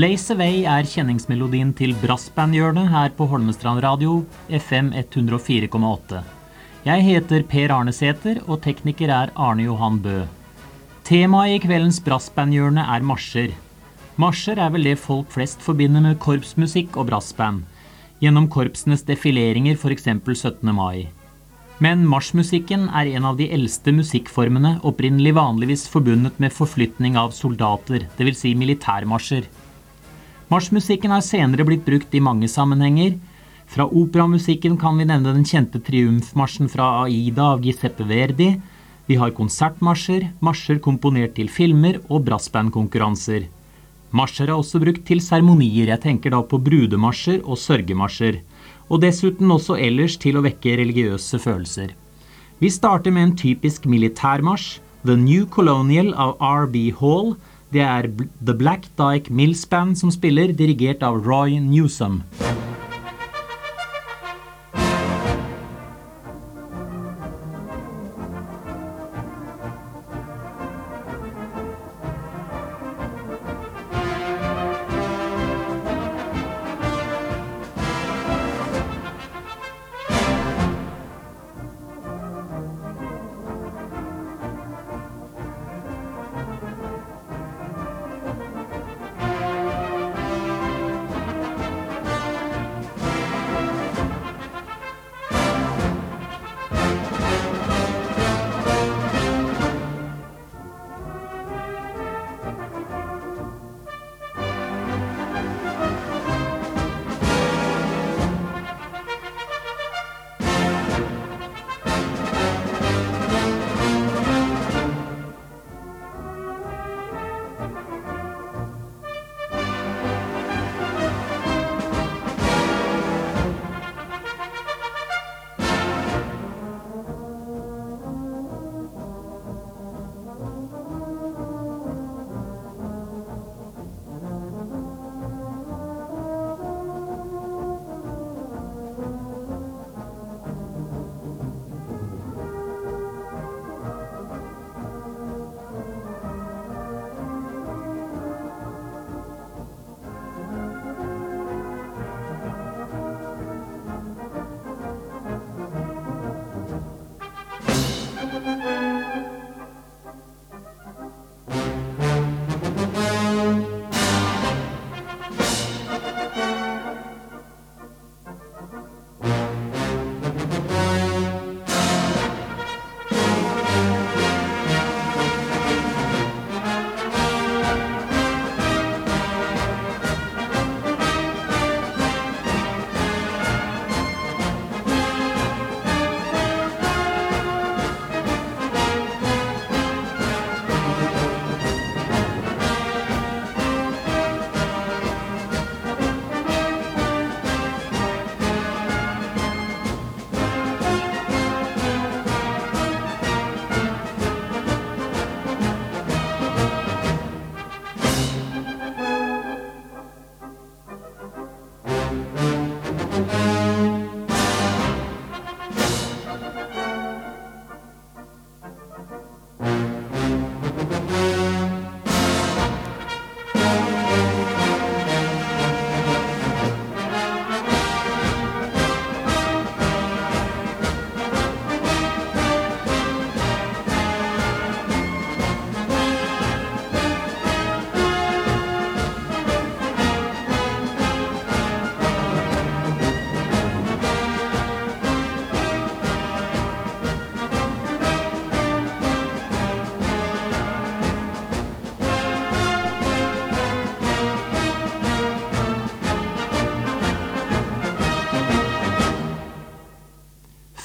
Blaze Away er kjenningsmelodien til brassbandhjørnet her på Holmestrand Radio, FM 104,8. Jeg heter Per Arne Sæther, og tekniker er Arne Johan Bø. Temaet i kveldens brassbandhjørne er marsjer. Marsjer er vel det folk flest forbinder med korpsmusikk og brassband. Gjennom korpsenes defileringer, f.eks. 17. mai. Men marsjmusikken er en av de eldste musikkformene, opprinnelig vanligvis forbundet med forflytning av soldater, dvs. Si militærmarsjer. Marsjmusikken har senere blitt brukt i mange sammenhenger. Fra operamusikken kan vi nevne den kjente triumfmarsjen fra Aida av Giuseppe Verdi. Vi har konsertmarsjer, marsjer komponert til filmer og brassbandkonkurranser. Marsjer er også brukt til seremonier, jeg tenker da på brudemarsjer og sørgemarsjer. Og dessuten også ellers til å vekke religiøse følelser. Vi starter med en typisk militærmarsj, The New Colonial av R.B. Hall, det er The Black Dyke Mills Band som spiller, dirigert av Roy Newsom.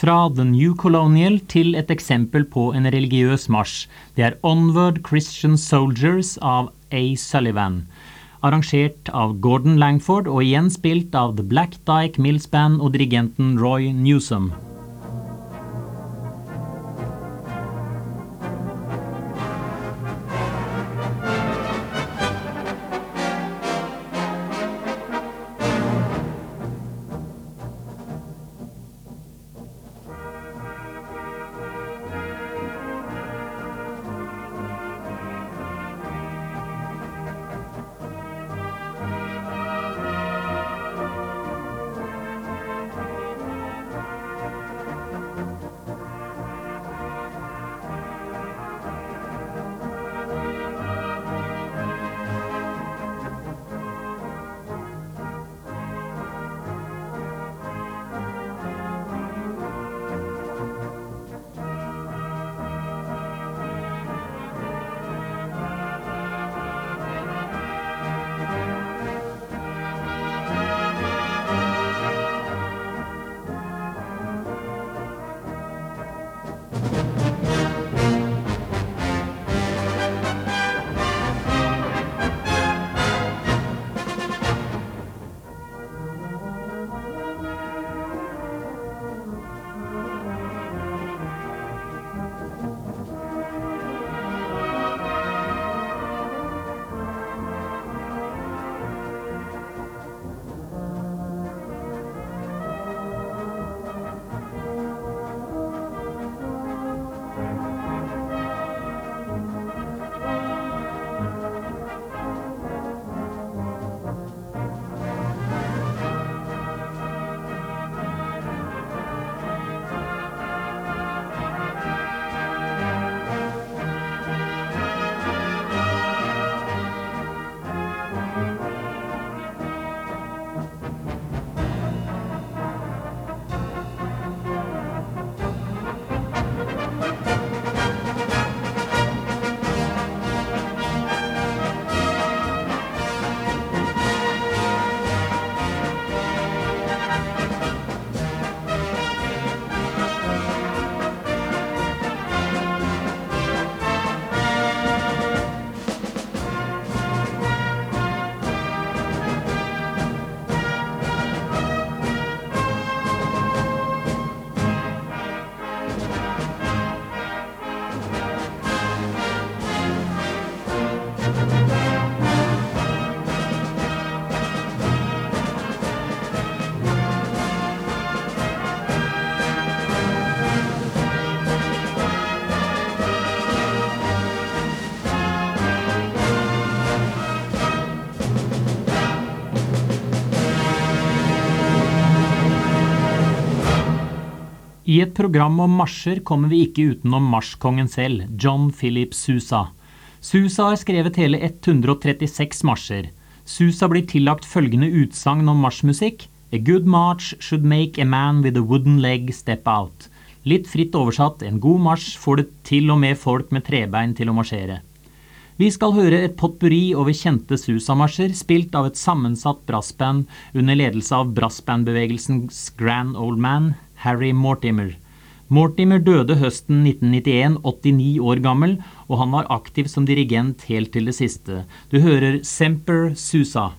Fra The New Colonial til et eksempel på en religiøs marsj. Det er Onward Christian Soldiers av A. Sullivan. Arrangert av Gordon Langford og igjen spilt av The Black Dyke Mills Band og dirigenten Roy Newsom. I et program om marsjer kommer vi ikke utenom marsjkongen selv, John Philip Sousa. Sousa har skrevet hele 136 marsjer. Sousa blir tillagt følgende utsagn om marsjmusikk. A good march should make a man with a wooden leg step out. Litt fritt oversatt, en god marsj får det til og med folk med trebein til å marsjere. Vi skal høre et potpurri over kjente Sousa-marsjer, spilt av et sammensatt brassband under ledelse av brassbandbevegelsens grand old man, Harry Mortimer. Mortimer døde høsten 1991, 89 år gammel, og han var aktiv som dirigent helt til det siste. Du hører Semper Susa.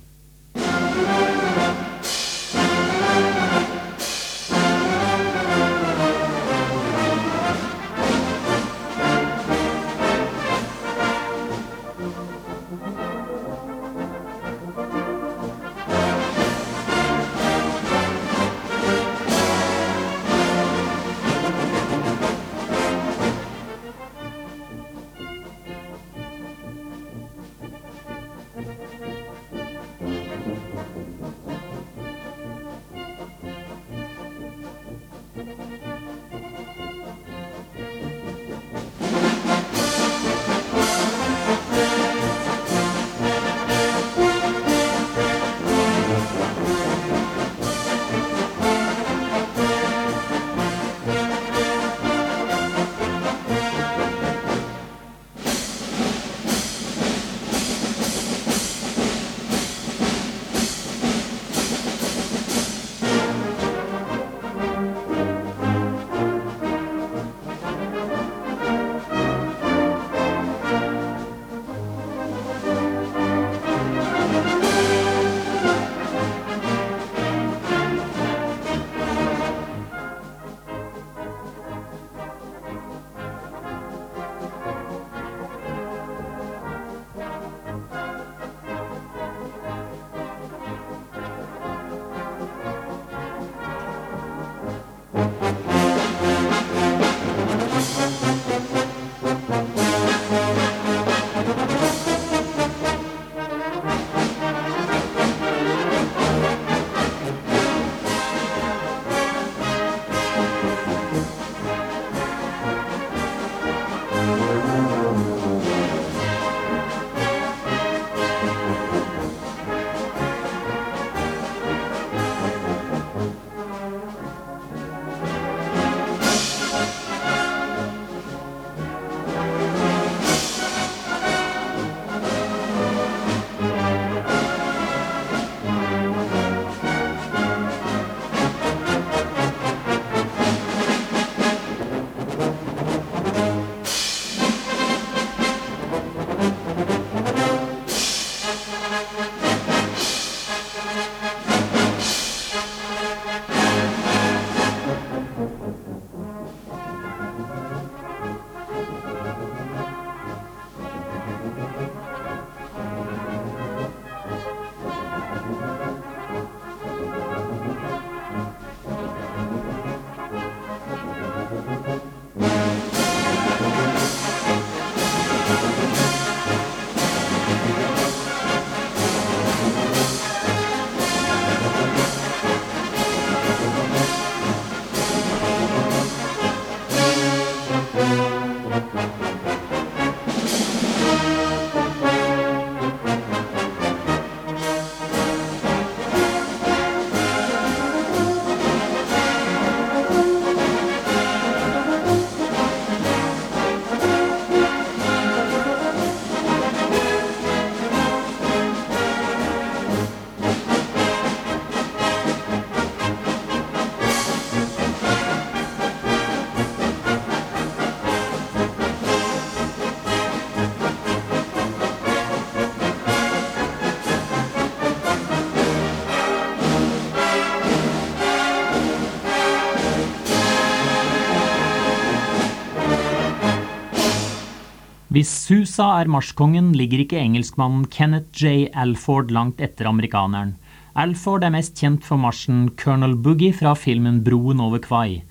Hvis Susa er marsjkongen, ligger ikke engelskmannen Kenneth J. Alford langt etter amerikaneren. Alford er mest kjent for marsjen Colonel Boogie fra filmen Broen over Kvai.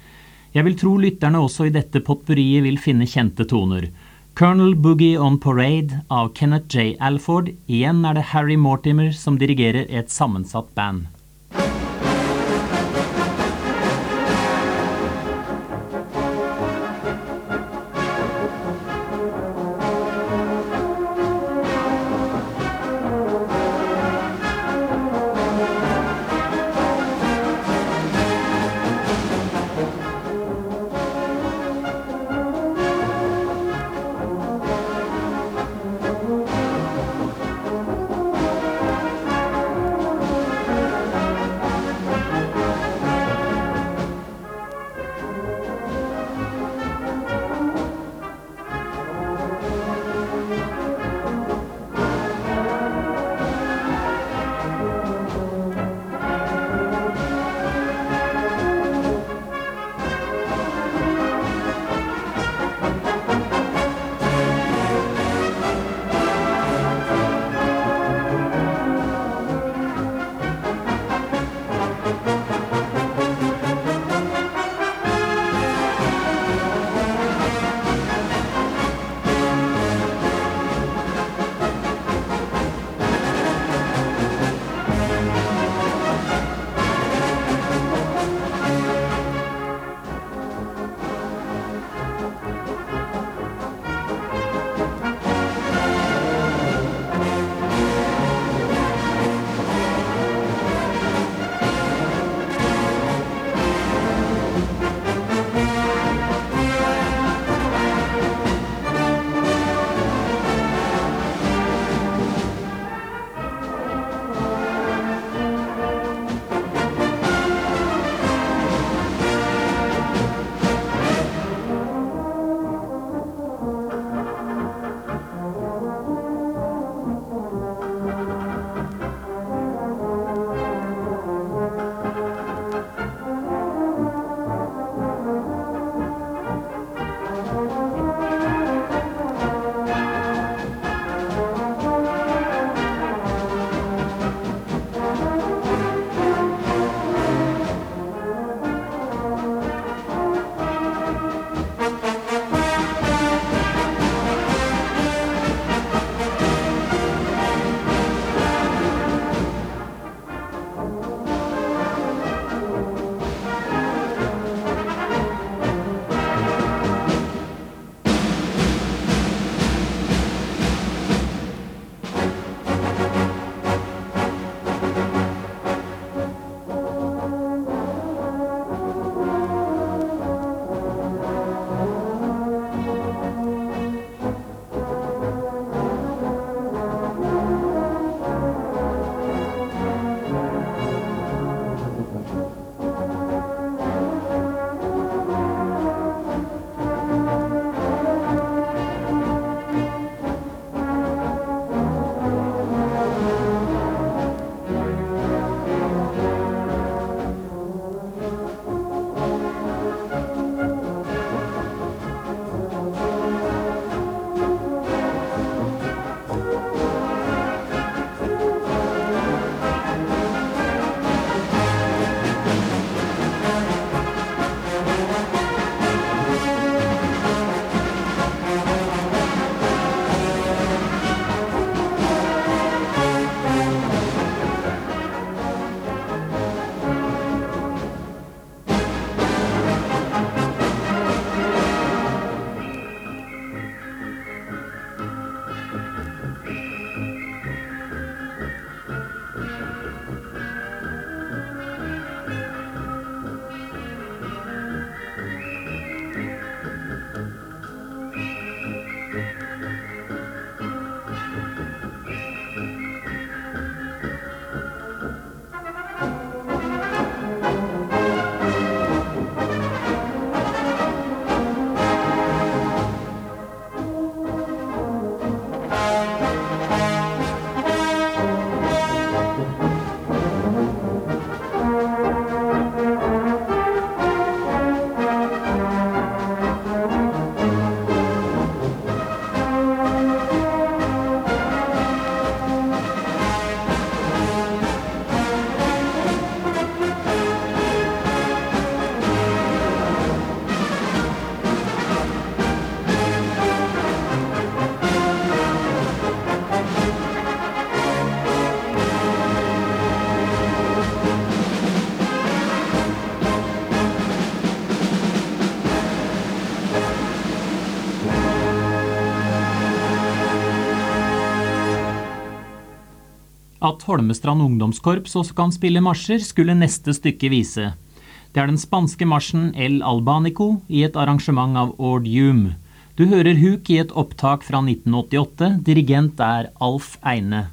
Jeg vil tro lytterne også i dette potpurriet vil finne kjente toner. Colonel Boogie on Parade av Kenneth J. Alford. Igjen er det Harry Mortimer som dirigerer et sammensatt band. At Holmestrand ungdomskorps også kan spille marsjer, skulle neste stykke vise. Det er den spanske marsjen El Albanico i et arrangement av Ord Hume. Du hører Huk i et opptak fra 1988. Dirigent er Alf Eine.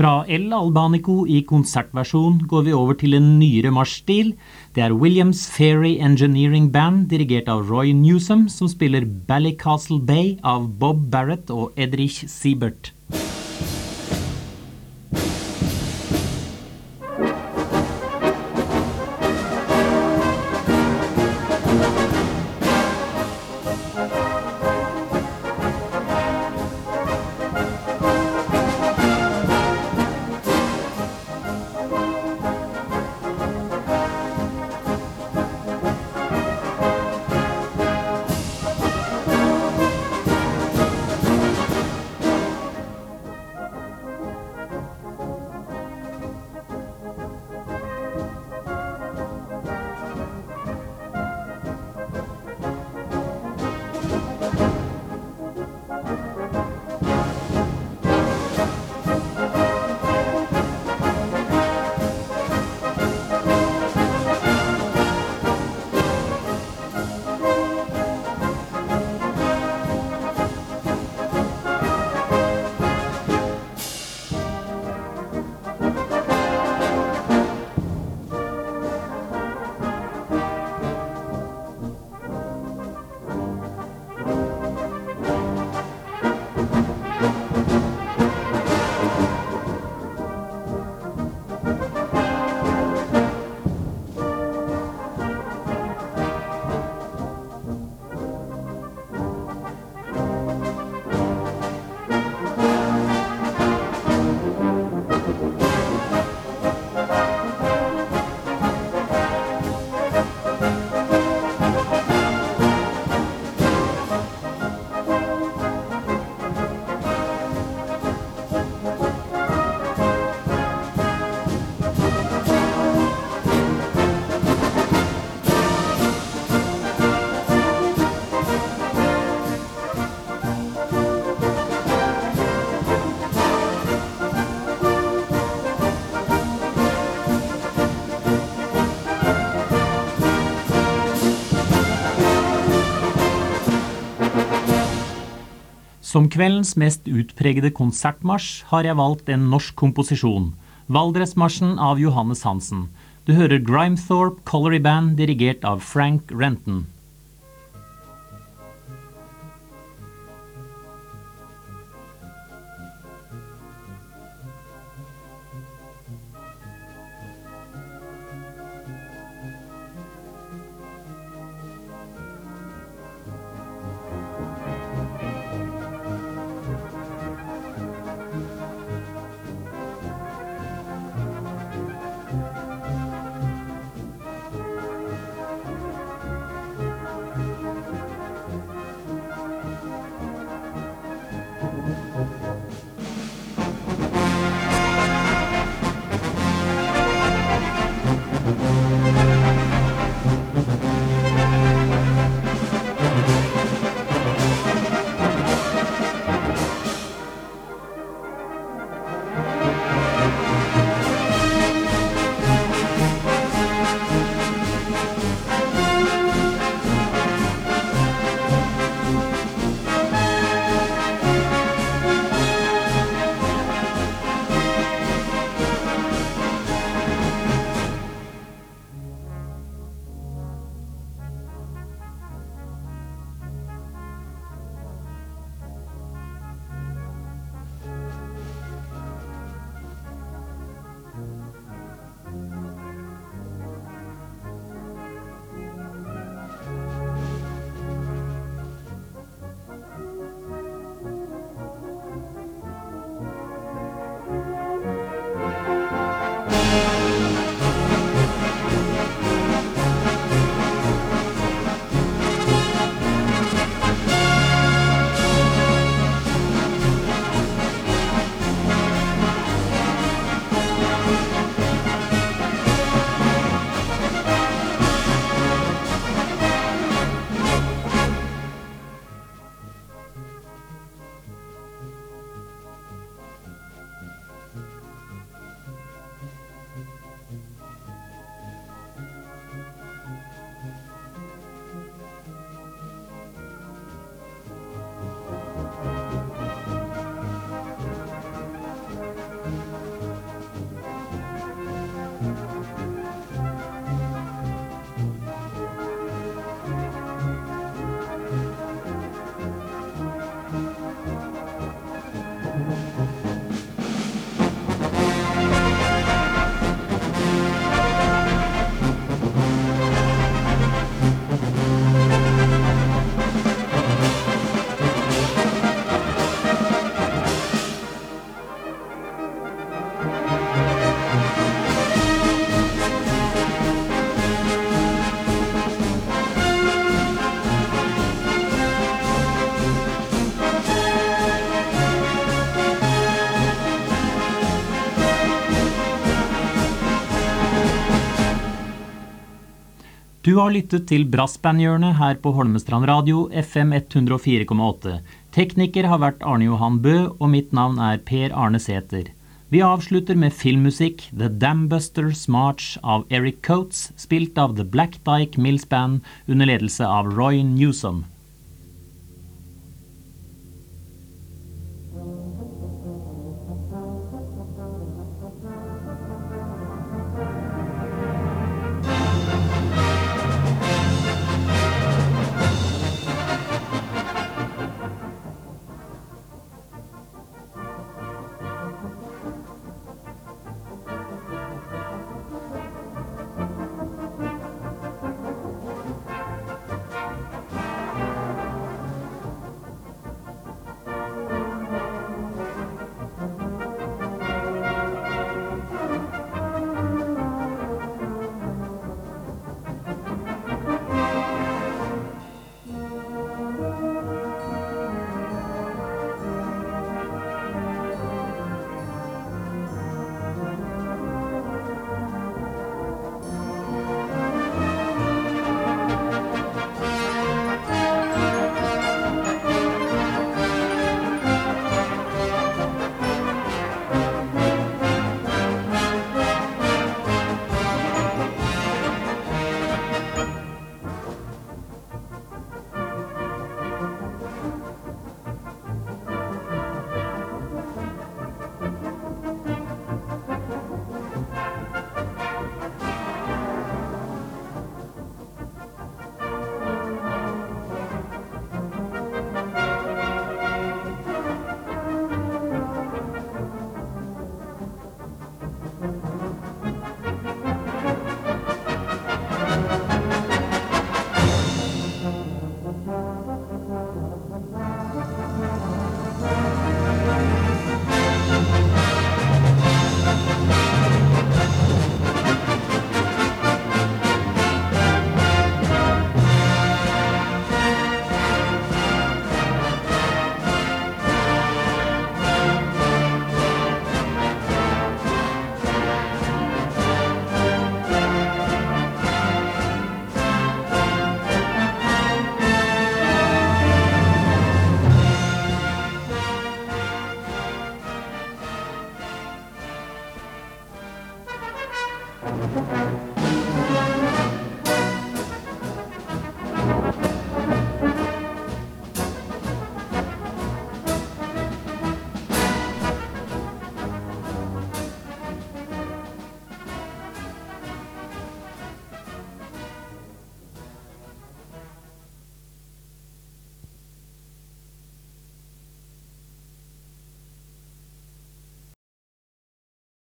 Fra El Albanico i konsertversjon går vi over til en nyere marsjstil. Det er Williams Ferry Engineering Band, dirigert av Roy Newsom, som spiller Ballycastle Bay av Bob Barrett og Edrich Siebert. Som kveldens mest utpregede konsertmarsj har jeg valgt en norsk komposisjon, Valdresmarsjen av Johannes Hansen. Du hører Grimethorpe Colory Band dirigert av Frank Renton. Du har lyttet til Brassbandhjørnet her på Holmestrand Radio, FM 104,8. Tekniker har vært Arne Johan Bø, og mitt navn er Per Arne Sæter. Vi avslutter med filmmusikk, The Dambusters March av Eric Coates, spilt av The Black Dyke Mills Band under ledelse av Roy Newsom.